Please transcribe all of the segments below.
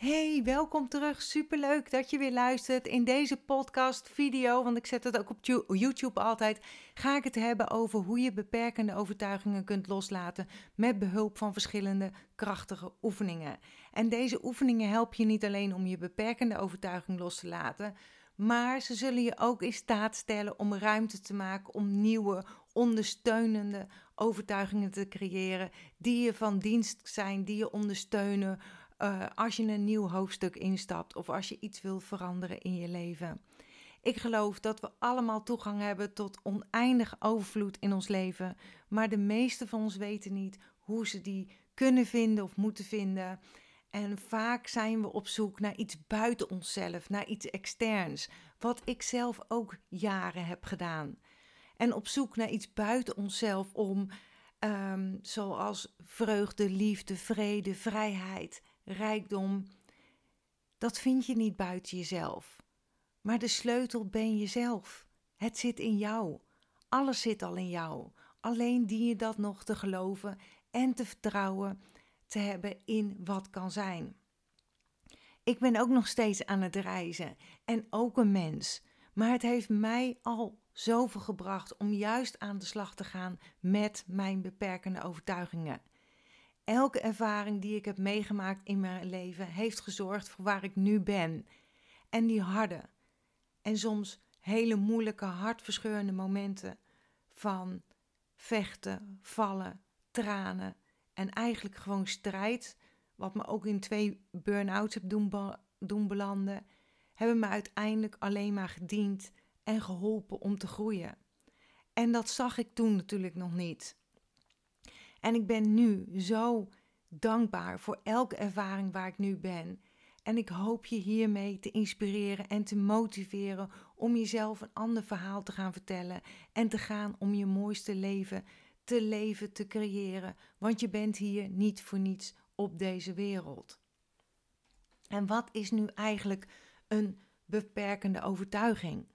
Hey, welkom terug. Superleuk dat je weer luistert. In deze podcast video, want ik zet het ook op YouTube altijd, ga ik het hebben over hoe je beperkende overtuigingen kunt loslaten met behulp van verschillende krachtige oefeningen. En deze oefeningen helpen je niet alleen om je beperkende overtuiging los te laten, maar ze zullen je ook in staat stellen om ruimte te maken om nieuwe, ondersteunende overtuigingen te creëren, die je van dienst zijn, die je ondersteunen uh, als je een nieuw hoofdstuk instapt of als je iets wil veranderen in je leven. Ik geloof dat we allemaal toegang hebben tot oneindig overvloed in ons leven, maar de meeste van ons weten niet hoe ze die kunnen vinden of moeten vinden. En vaak zijn we op zoek naar iets buiten onszelf, naar iets externs, wat ik zelf ook jaren heb gedaan. En op zoek naar iets buiten onszelf om, um, zoals vreugde, liefde, vrede, vrijheid, rijkdom, dat vind je niet buiten jezelf. Maar de sleutel ben jezelf. Het zit in jou. Alles zit al in jou. Alleen dien je dat nog te geloven en te vertrouwen te hebben in wat kan zijn. Ik ben ook nog steeds aan het reizen en ook een mens. Maar het heeft mij al zoveel gebracht om juist aan de slag te gaan met mijn beperkende overtuigingen. Elke ervaring die ik heb meegemaakt in mijn leven heeft gezorgd voor waar ik nu ben. En die harde en soms hele moeilijke, hartverscheurende momenten van vechten, vallen, tranen en eigenlijk gewoon strijd, wat me ook in twee burn-outs heb doen, doen belanden, hebben me uiteindelijk alleen maar gediend en geholpen om te groeien. En dat zag ik toen natuurlijk nog niet. En ik ben nu zo dankbaar voor elke ervaring waar ik nu ben. En ik hoop je hiermee te inspireren en te motiveren om jezelf een ander verhaal te gaan vertellen en te gaan om je mooiste leven te leven, te creëren. Want je bent hier niet voor niets op deze wereld. En wat is nu eigenlijk een beperkende overtuiging?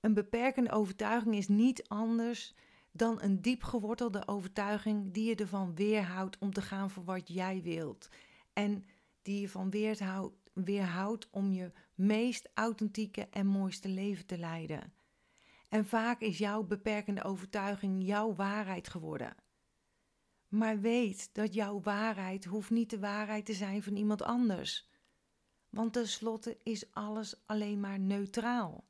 Een beperkende overtuiging is niet anders dan een diep gewortelde overtuiging die je ervan weerhoudt om te gaan voor wat jij wilt. En die je van weerhoudt, weerhoudt om je meest authentieke en mooiste leven te leiden. En vaak is jouw beperkende overtuiging jouw waarheid geworden. Maar weet dat jouw waarheid hoeft niet de waarheid te zijn van iemand anders. Want tenslotte is alles alleen maar neutraal.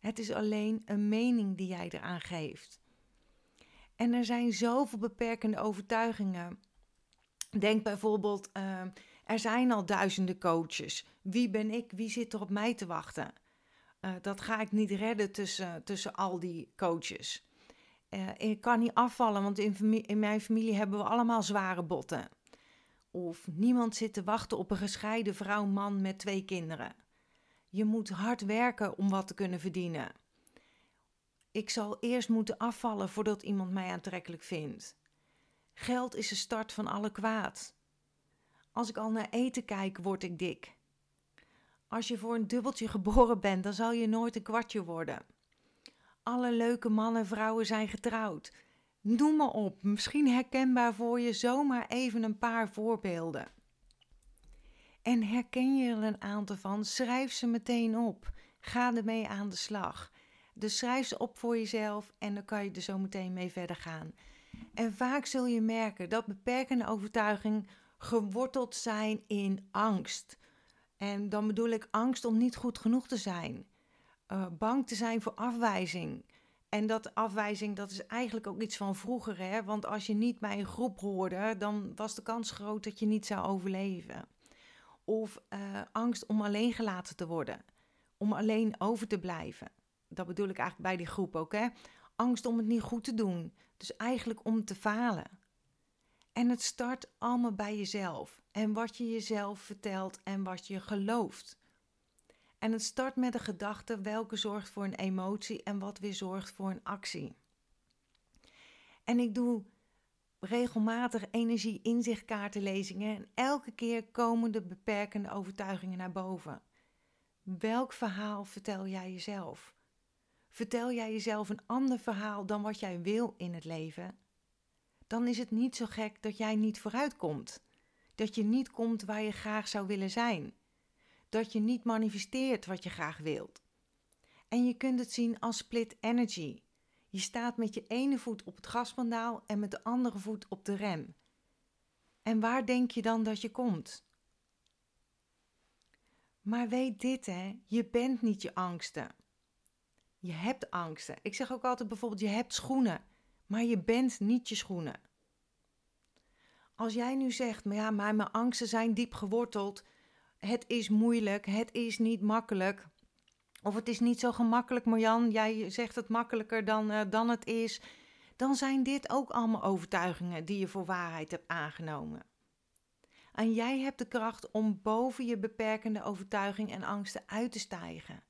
Het is alleen een mening die jij eraan geeft. En er zijn zoveel beperkende overtuigingen. Denk bijvoorbeeld, uh, er zijn al duizenden coaches. Wie ben ik? Wie zit er op mij te wachten? Uh, dat ga ik niet redden tussen, tussen al die coaches. Uh, ik kan niet afvallen, want in, in mijn familie hebben we allemaal zware botten. Of niemand zit te wachten op een gescheiden vrouw, man met twee kinderen. Je moet hard werken om wat te kunnen verdienen. Ik zal eerst moeten afvallen voordat iemand mij aantrekkelijk vindt. Geld is de start van alle kwaad. Als ik al naar eten kijk, word ik dik. Als je voor een dubbeltje geboren bent, dan zal je nooit een kwartje worden. Alle leuke mannen en vrouwen zijn getrouwd. Noem maar op, misschien herkenbaar voor je zomaar even een paar voorbeelden. En herken je er een aantal van, schrijf ze meteen op. Ga ermee aan de slag. Dus schrijf ze op voor jezelf en dan kan je er zo meteen mee verder gaan. En vaak zul je merken dat beperkende overtuigingen geworteld zijn in angst. En dan bedoel ik angst om niet goed genoeg te zijn. Uh, bang te zijn voor afwijzing. En dat afwijzing, dat is eigenlijk ook iets van vroeger, hè? Want als je niet bij een groep hoorde, dan was de kans groot dat je niet zou overleven. Of uh, angst om alleen gelaten te worden, om alleen over te blijven. Dat bedoel ik eigenlijk bij die groep ook, hè? Angst om het niet goed te doen, dus eigenlijk om te falen. En het start allemaal bij jezelf en wat je jezelf vertelt en wat je gelooft. En het start met de gedachte welke zorgt voor een emotie en wat weer zorgt voor een actie. En ik doe regelmatig energie-inzichtkaartenlezingen en elke keer komen de beperkende overtuigingen naar boven. Welk verhaal vertel jij jezelf? Vertel jij jezelf een ander verhaal dan wat jij wil in het leven? Dan is het niet zo gek dat jij niet vooruitkomt. dat je niet komt waar je graag zou willen zijn. Dat je niet manifesteert wat je graag wilt. En je kunt het zien als split energy. Je staat met je ene voet op het gaspandaal en met de andere voet op de rem. En waar denk je dan dat je komt? Maar weet dit hè, je bent niet je angsten. Je hebt angsten. Ik zeg ook altijd bijvoorbeeld, je hebt schoenen, maar je bent niet je schoenen. Als jij nu zegt, maar ja, mijn angsten zijn diep geworteld. Het is moeilijk, het is niet makkelijk. Of het is niet zo gemakkelijk, Marjan. Jij zegt het makkelijker dan, uh, dan het is. Dan zijn dit ook allemaal overtuigingen die je voor waarheid hebt aangenomen. En jij hebt de kracht om boven je beperkende overtuiging en angsten uit te stijgen.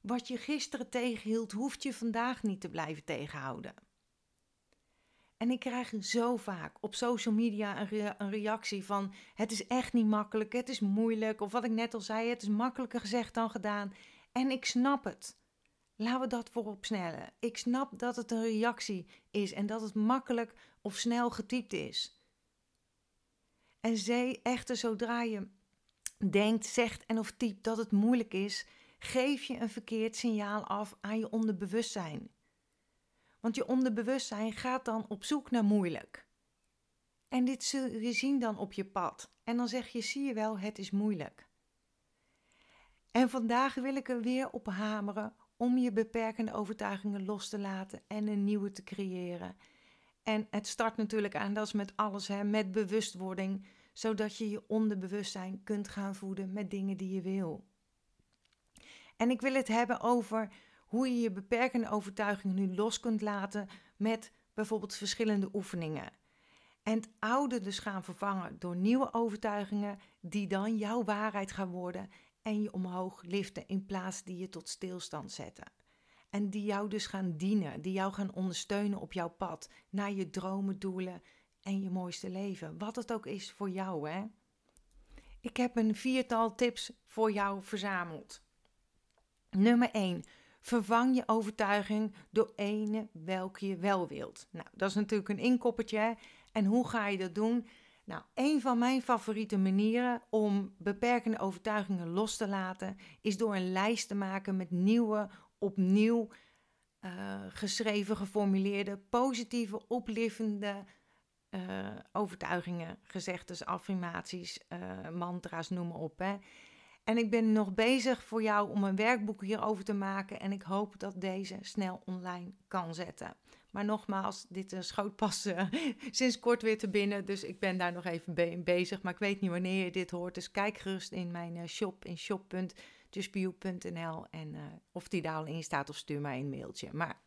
Wat je gisteren tegenhield, hoeft je vandaag niet te blijven tegenhouden. En ik krijg zo vaak op social media een, een, reactie van: het is echt niet makkelijk, het is moeilijk. Of wat ik net al zei, het is makkelijker gezegd dan gedaan. En ik snap het. Laten we dat voorop snellen. Ik snap dat het een reactie is en dat het makkelijk of snel getypt is. En zij echter, zodra je denkt, zegt en of typt dat het moeilijk is, geef je een verkeerd signaal af aan je onderbewustzijn. Want je onderbewustzijn gaat dan op zoek naar moeilijk. En dit zul je zien dan op je pad. En dan zeg je, zie je wel, het is moeilijk. En vandaag wil ik er weer op hameren om je beperkende overtuigingen los te laten en een nieuwe te creëren. En het start natuurlijk aan, dat is met alles, hè, met bewustwording, zodat je je onderbewustzijn kunt gaan voeden met dingen die je wil. En ik wil het hebben over hoe je je beperkende overtuigingen nu los kunt laten met bijvoorbeeld verschillende oefeningen. En het oude dus gaan vervangen door nieuwe overtuigingen die dan jouw waarheid gaan worden en je omhoog liften in plaats die je tot stilstand zetten. En die jou dus gaan dienen, die jou gaan ondersteunen op jouw pad naar je dromen, doelen en je mooiste leven. Wat het ook is voor jou, hè? Ik heb een viertal tips voor jou verzameld. Nummer 1. Vervang je overtuiging door ene welke je wel wilt. Nou, dat is natuurlijk een inkoppertje. En hoe ga je dat doen? Nou, een van mijn favoriete manieren om beperkende overtuigingen los te laten, is door een lijst te maken met nieuwe, opnieuw uh, geschreven, geformuleerde, positieve, oplichtende uh, overtuigingen, gezegdes, affirmaties, uh, mantra's, noem maar op. Hè. En ik ben nog bezig voor jou om een werkboek hierover te maken. En ik hoop dat deze snel online kan zetten. Maar nogmaals, dit schoot pas uh, sinds kort weer te binnen. Dus ik ben daar nog even be bezig. Maar ik weet niet wanneer je dit hoort. Dus kijk gerust in mijn uh, shop in shop.justbio.nl. En of die daar al in staat of stuur mij een mailtje. Maar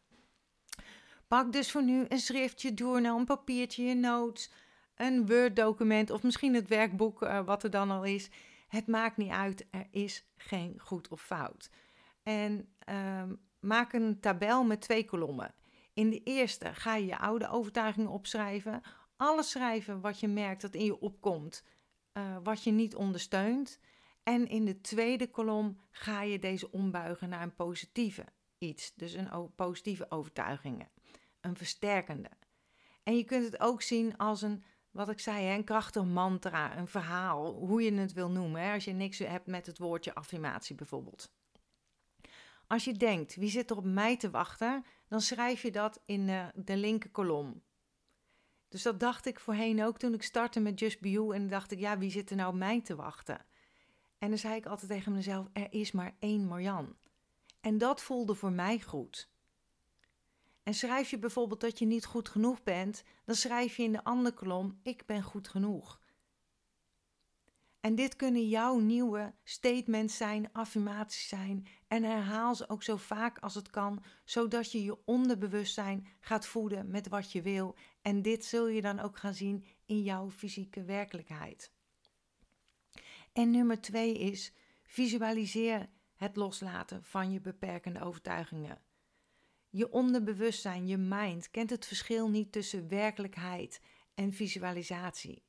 pak dus voor nu een schriftje, journal, een papiertje, je notes, een Word document of misschien het werkboek wat er dan al is. Het maakt niet uit, er is geen goed of fout. En um, maak een tabel met twee kolommen. In de eerste ga je je oude overtuigingen opschrijven. Alles schrijven wat je merkt dat in je opkomt, uh, wat je niet ondersteunt. En in de tweede kolom ga je deze ombuigen naar een positieve iets. Dus een positieve overtuigingen. Een versterkende. En je kunt het ook zien als een wat ik zei, een krachtig mantra, een verhaal, hoe je het wil noemen. Als je niks hebt met het woordje affirmatie bijvoorbeeld. Als je denkt, wie zit er op mij te wachten, dan schrijf je dat in de, linker kolom. Dus dat dacht ik voorheen ook toen ik startte met Just Be You. En dacht ik, ja, wie zit er nou op mij te wachten? En dan zei ik altijd tegen mezelf, er is maar één Marjan. En dat voelde voor mij goed. En schrijf je bijvoorbeeld dat je niet goed genoeg bent, dan schrijf je in de andere kolom: Ik ben goed genoeg. En dit kunnen jouw nieuwe statements zijn, affirmaties zijn. En herhaal ze ook zo vaak als het kan, zodat je je onderbewustzijn gaat voeden met wat je wil. En dit zul je dan ook gaan zien in jouw fysieke werkelijkheid. En nummer twee is: visualiseer het loslaten van je beperkende overtuigingen. Je onderbewustzijn, je mind, kent het verschil niet tussen werkelijkheid en visualisatie.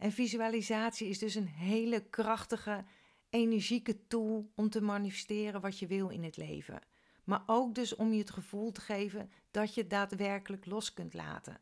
En visualisatie is dus een hele krachtige, energieke tool om te manifesteren wat je wil in het leven. Maar ook dus om je het gevoel te geven dat je daadwerkelijk los kunt laten.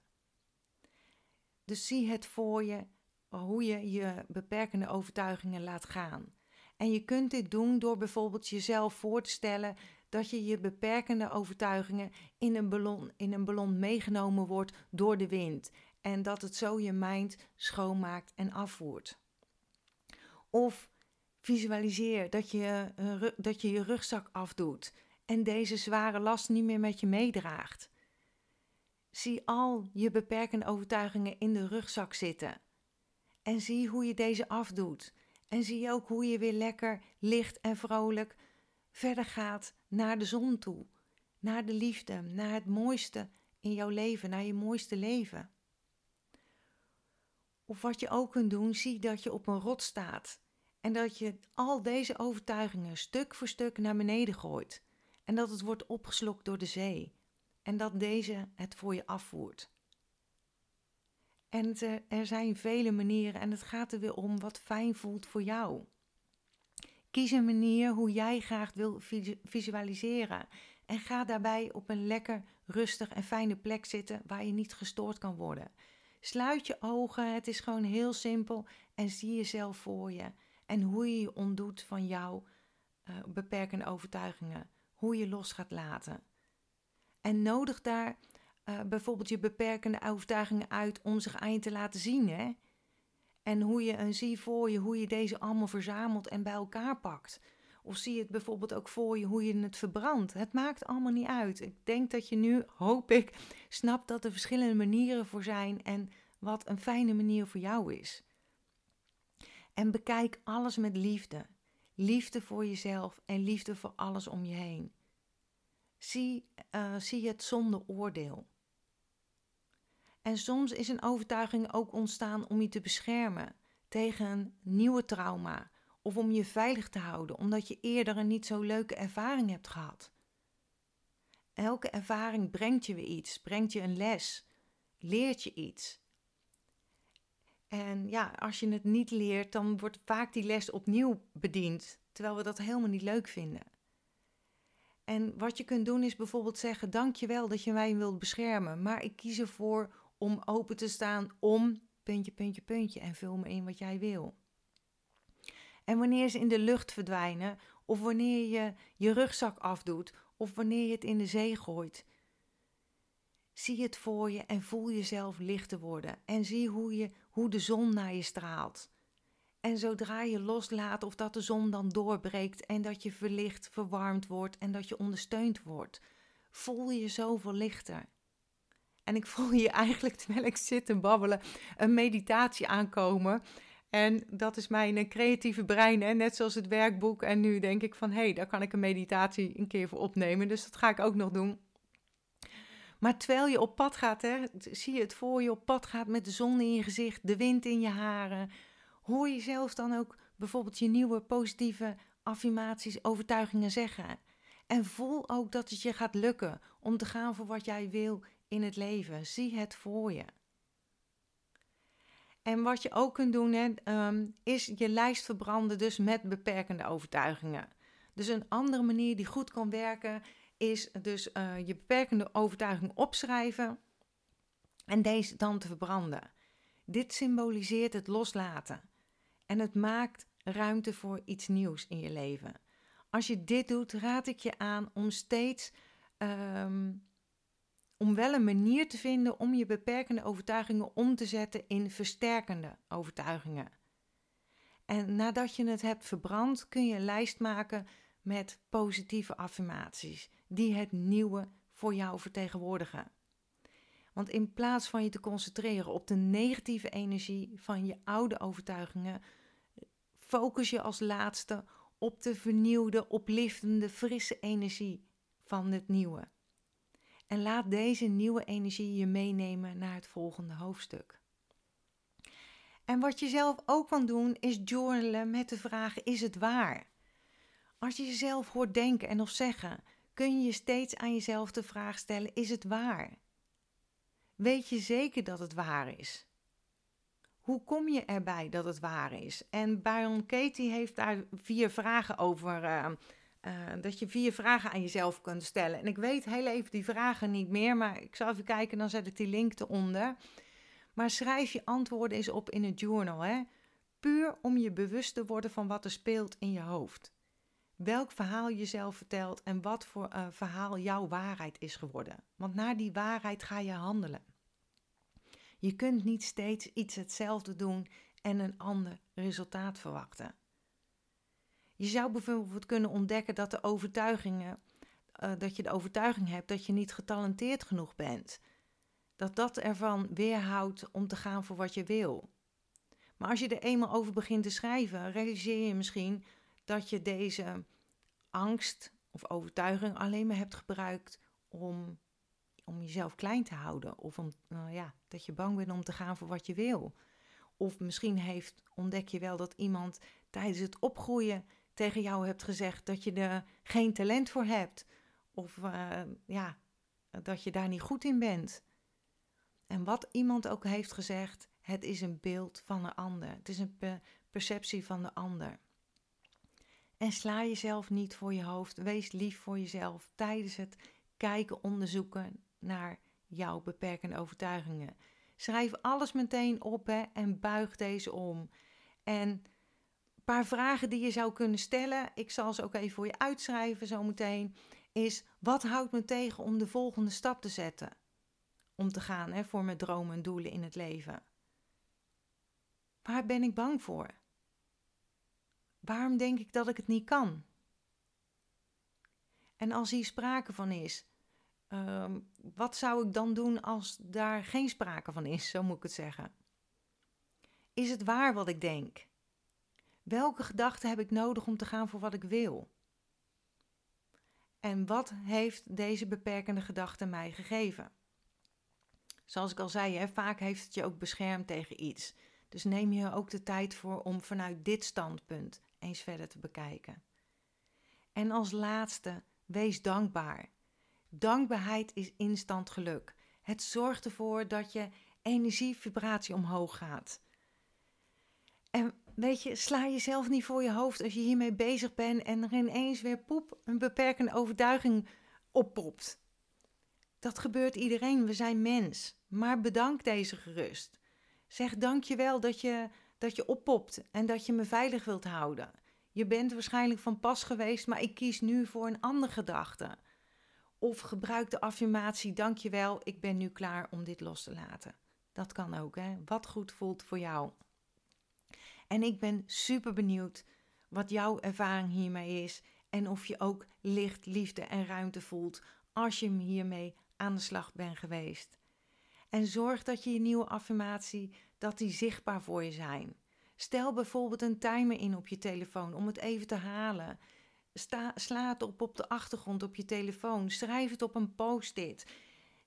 Dus zie het voor je hoe je je beperkende overtuigingen laat gaan. En je kunt dit doen door bijvoorbeeld jezelf voor te stellen dat je je beperkende overtuigingen in een ballon, in een ballon meegenomen wordt door de wind. En dat het zo je mind schoonmaakt en afvoert. Of visualiseer dat je, uh, dat je je rugzak afdoet en deze zware last niet meer met je meedraagt. Zie al je beperkende overtuigingen in de rugzak zitten. En zie hoe je deze afdoet. En zie ook hoe je weer lekker licht en vrolijk verder gaat naar de zon toe. Naar de liefde, naar het mooiste in jouw leven, naar je mooiste leven. Of wat je ook kunt doen, zie dat je op een rot staat. En dat je al deze overtuigingen stuk voor stuk naar beneden gooit. En dat het wordt opgeslokt door de zee. En dat deze het voor je afvoert. En er zijn vele manieren en het gaat er weer om wat fijn voelt voor jou. Kies een manier hoe jij graag wil visualiseren. En ga daarbij op een lekker, rustig en fijne plek zitten waar je niet gestoord kan worden. Sluit je ogen, het is gewoon heel simpel en zie jezelf voor je. En hoe je je ontdoet van jouw uh, beperkende overtuigingen. Hoe je los gaat laten. En nodig daar uh, bijvoorbeeld je beperkende overtuigingen uit om zich aan je te laten zien. Hè? En hoe je en zie voor je hoe je deze allemaal verzamelt en bij elkaar pakt. Of zie je het bijvoorbeeld ook voor je hoe je het verbrandt. Het maakt allemaal niet uit. Ik denk dat je nu, hoop ik, snapt dat er verschillende manieren voor zijn en wat een fijne manier voor jou is. En bekijk alles met liefde. Liefde voor jezelf en liefde voor alles om je heen. Zie, uh, zie het zonder oordeel. En soms is een overtuiging ook ontstaan om je te beschermen tegen een nieuwe trauma of om je veilig te houden omdat je eerder een niet zo leuke ervaring hebt gehad. Elke ervaring brengt je weer iets, brengt je een les, leert je iets. En ja, als je het niet leert, dan wordt vaak die les opnieuw bediend, terwijl we dat helemaal niet leuk vinden. En wat je kunt doen is bijvoorbeeld zeggen: Dankjewel dat je mij wilt beschermen, maar ik kies ervoor om open te staan om puntje, puntje, puntje en vul me in wat jij wil. En wanneer ze in de lucht verdwijnen, of wanneer je je rugzak afdoet, of wanneer je het in de zee gooit, zie het voor je en voel jezelf lichter worden. En zie hoe, je, hoe de zon naar je straalt. En zodra je loslaat of dat de zon dan doorbreekt en dat je verlicht, verwarmd wordt en dat je ondersteund wordt, voel je zoveel lichter. En ik voel hier eigenlijk, terwijl ik zit te babbelen, een meditatie aankomen. En dat is mijn creatieve brein, hè? net zoals het werkboek. En nu denk ik van, hé, hey, daar kan ik een meditatie een keer voor opnemen. Dus dat ga ik ook nog doen. Maar terwijl je op pad gaat, hè, zie je het voor je op pad gaat met de zon in je gezicht, de wind in je haren. Hoor je zelf dan ook bijvoorbeeld je nieuwe positieve affirmaties, overtuigingen zeggen. En voel ook dat het je gaat lukken om te gaan voor wat jij wil in het leven. Zie het voor je. En wat je ook kunt doen, hè, ehm, is je lijst verbranden, dus met beperkende overtuigingen. Dus een andere manier die goed kan werken, is dus uh, je beperkende overtuiging opschrijven en deze dan te verbranden. Dit symboliseert het loslaten en het maakt ruimte voor iets nieuws in je leven. Als je dit doet, raad ik je aan om steeds um, om wel een manier te vinden om je beperkende overtuigingen om te zetten in versterkende overtuigingen. En nadat je het hebt verbrand, kun je een lijst maken met positieve affirmaties die het nieuwe voor jou vertegenwoordigen. Want in plaats van je te concentreren op de negatieve energie van je oude overtuigingen, focus je als laatste op de vernieuwde, oplichtende, frisse energie van het nieuwe. En laat deze nieuwe energie je meenemen naar het volgende hoofdstuk. En wat je zelf ook kan doen, is journalen met de vraag: is het waar? Als je jezelf hoort denken en of zeggen, kun je je steeds aan jezelf de vraag stellen: is het waar? Weet je zeker dat het waar is? Hoe kom je erbij dat het waar is? En Byron Katie heeft daar vier vragen over uh, uh, dat je vier vragen aan jezelf kunt stellen. En ik weet heel even die vragen niet meer, maar ik zal even kijken, dan zet ik die link eronder. Maar schrijf je antwoorden eens op in een journal, hè? Puur om je bewust te worden van wat er speelt in je hoofd. Welk verhaal je zelf vertelt en wat voor uh, verhaal jouw waarheid is geworden. Want naar die waarheid ga je handelen. Je kunt niet steeds iets hetzelfde doen en een ander resultaat verwachten. Je zou bijvoorbeeld kunnen ontdekken dat, de overtuigingen, uh, dat je de overtuiging hebt dat je niet getalenteerd genoeg bent. Dat dat ervan weerhoudt om te gaan voor wat je wil. Maar als je er eenmaal over begint te schrijven, realiseer je misschien dat je deze angst of overtuiging alleen maar hebt gebruikt om, om jezelf klein te houden. Of om, nou ja, dat je bang bent om te gaan voor wat je wil. Of misschien heeft, ontdek je wel dat iemand tijdens het opgroeien tegen jou hebt gezegd dat je er geen talent voor hebt. Of uh, ja, dat je daar niet goed in bent. En wat iemand ook heeft gezegd, het is een beeld van een ander. Het is een perceptie van de ander. En sla jezelf niet voor je hoofd. Wees lief voor jezelf tijdens het kijken, onderzoeken naar jouw beperkende overtuigingen. Schrijf alles meteen op hè, en buig deze om. En paar vragen die je zou kunnen stellen, ik zal ze ook even voor je uitschrijven zometeen, is wat houdt me tegen om de volgende stap te zetten? Om te gaan hè, voor mijn dromen en doelen in het leven. Waar ben ik bang voor? Waarom denk ik dat ik het niet kan? En als hier sprake van is, um, wat zou ik dan doen als daar geen sprake van is, zo moet ik het zeggen? Is het waar wat ik denk? Welke gedachten heb ik nodig om te gaan voor wat ik wil? En wat heeft deze beperkende gedachte mij gegeven? Zoals ik al zei, hè, vaak heeft het je ook beschermd tegen iets. Dus neem je ook de tijd voor om vanuit dit standpunt eens verder te bekijken. En als laatste, wees dankbaar. Dankbaarheid is instant geluk. Het zorgt ervoor dat je energievibratie omhoog gaat. En weet je, sla jezelf niet voor je hoofd als je hiermee bezig bent en er ineens weer poep een beperkende overtuiging oppopt. Dat gebeurt iedereen, we zijn mens. Maar bedank deze gerust. Zeg dankjewel dat je, dat je oppopt en dat je me veilig wilt houden. Je bent waarschijnlijk van pas geweest, maar ik kies nu voor een andere gedachte. Of gebruik de affirmatie dankjewel, ik ben nu klaar om dit los te laten. Dat kan ook, hè? Wat goed voelt voor jou. En ik ben super benieuwd wat jouw ervaring hiermee is en of je ook licht, liefde en ruimte voelt als je hiermee aan de slag bent geweest. En zorg dat je je nieuwe affirmatie, dat die zichtbaar voor je zijn. Stel bijvoorbeeld een timer in op je telefoon om het even te halen. Sta, sla het op op de achtergrond op je telefoon. Schrijf het op een post-it.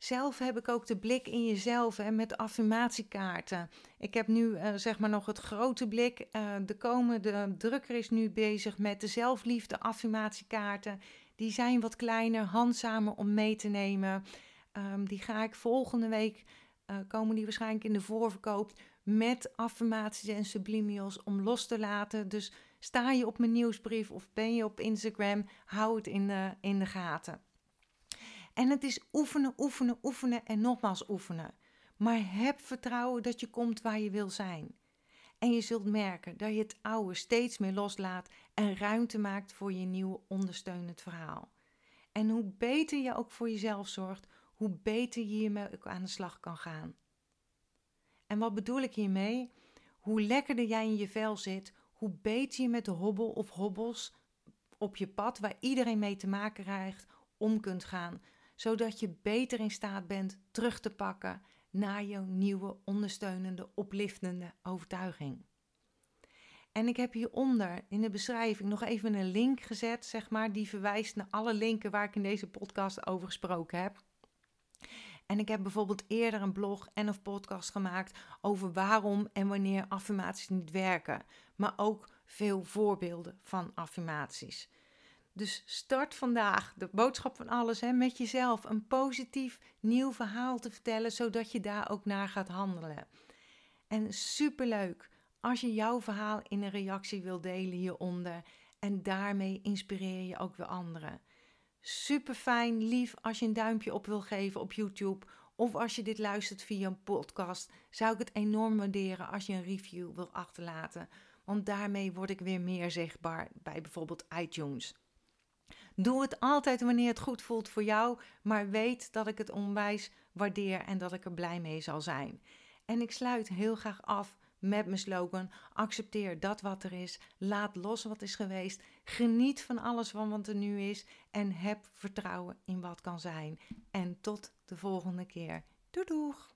Zelf heb ik ook de blik in jezelf hè, met affirmatiekaarten. Ik heb nu uh, zeg maar nog het grote blik. Uh, de komende drukker is nu bezig met de zelfliefde affirmatiekaarten. Die zijn wat kleiner, handzamer om mee te nemen. Um, die ga ik volgende week, uh, komen die waarschijnlijk in de voorverkoop met affirmaties en subliminals om los te laten. Dus sta je op mijn nieuwsbrief of ben je op Instagram, hou het in de, in de gaten. En het is oefenen, oefenen, oefenen en nogmaals oefenen. Maar heb vertrouwen dat je komt waar je wil zijn. En je zult merken dat je het oude steeds meer loslaat en ruimte maakt voor je nieuwe ondersteunend verhaal. En hoe beter je ook voor jezelf zorgt, hoe beter je hiermee ook aan de slag kan gaan. En wat bedoel ik hiermee? Hoe lekkerder jij in je vel zit, hoe beter je met de hobbel of hobbels op je pad, waar iedereen mee te maken krijgt, om kunt gaan. Zodat je beter in staat bent terug te pakken naar jouw nieuwe ondersteunende, opliftende overtuiging. En ik heb hieronder in de beschrijving nog even een link gezet, zeg maar, die verwijst naar alle linken waar ik in deze podcast over gesproken heb. En ik heb bijvoorbeeld eerder een blog en of podcast gemaakt over waarom en wanneer affirmaties niet werken, maar ook veel voorbeelden van affirmaties. Dus start vandaag de boodschap van alles hè, met jezelf. Een positief nieuw verhaal te vertellen, zodat je daar ook naar gaat handelen. En superleuk als je jouw verhaal in een reactie wil delen hieronder. En daarmee inspireer je ook weer anderen. Super fijn, lief als je een duimpje op wil geven op YouTube Of als je dit luistert via een podcast, zou ik het enorm waarderen als je een review wil achterlaten. Want daarmee word ik weer meer zichtbaar bij bijvoorbeeld iTunes. Doe het altijd wanneer het goed voelt voor jou, maar weet dat ik het onwijs waardeer en dat ik er blij mee zal zijn. En ik sluit heel graag af met mijn slogan: accepteer dat wat er is, laat los wat is geweest, geniet van alles van wat er nu is en heb vertrouwen in wat kan zijn. En tot de volgende keer. Doei doeg!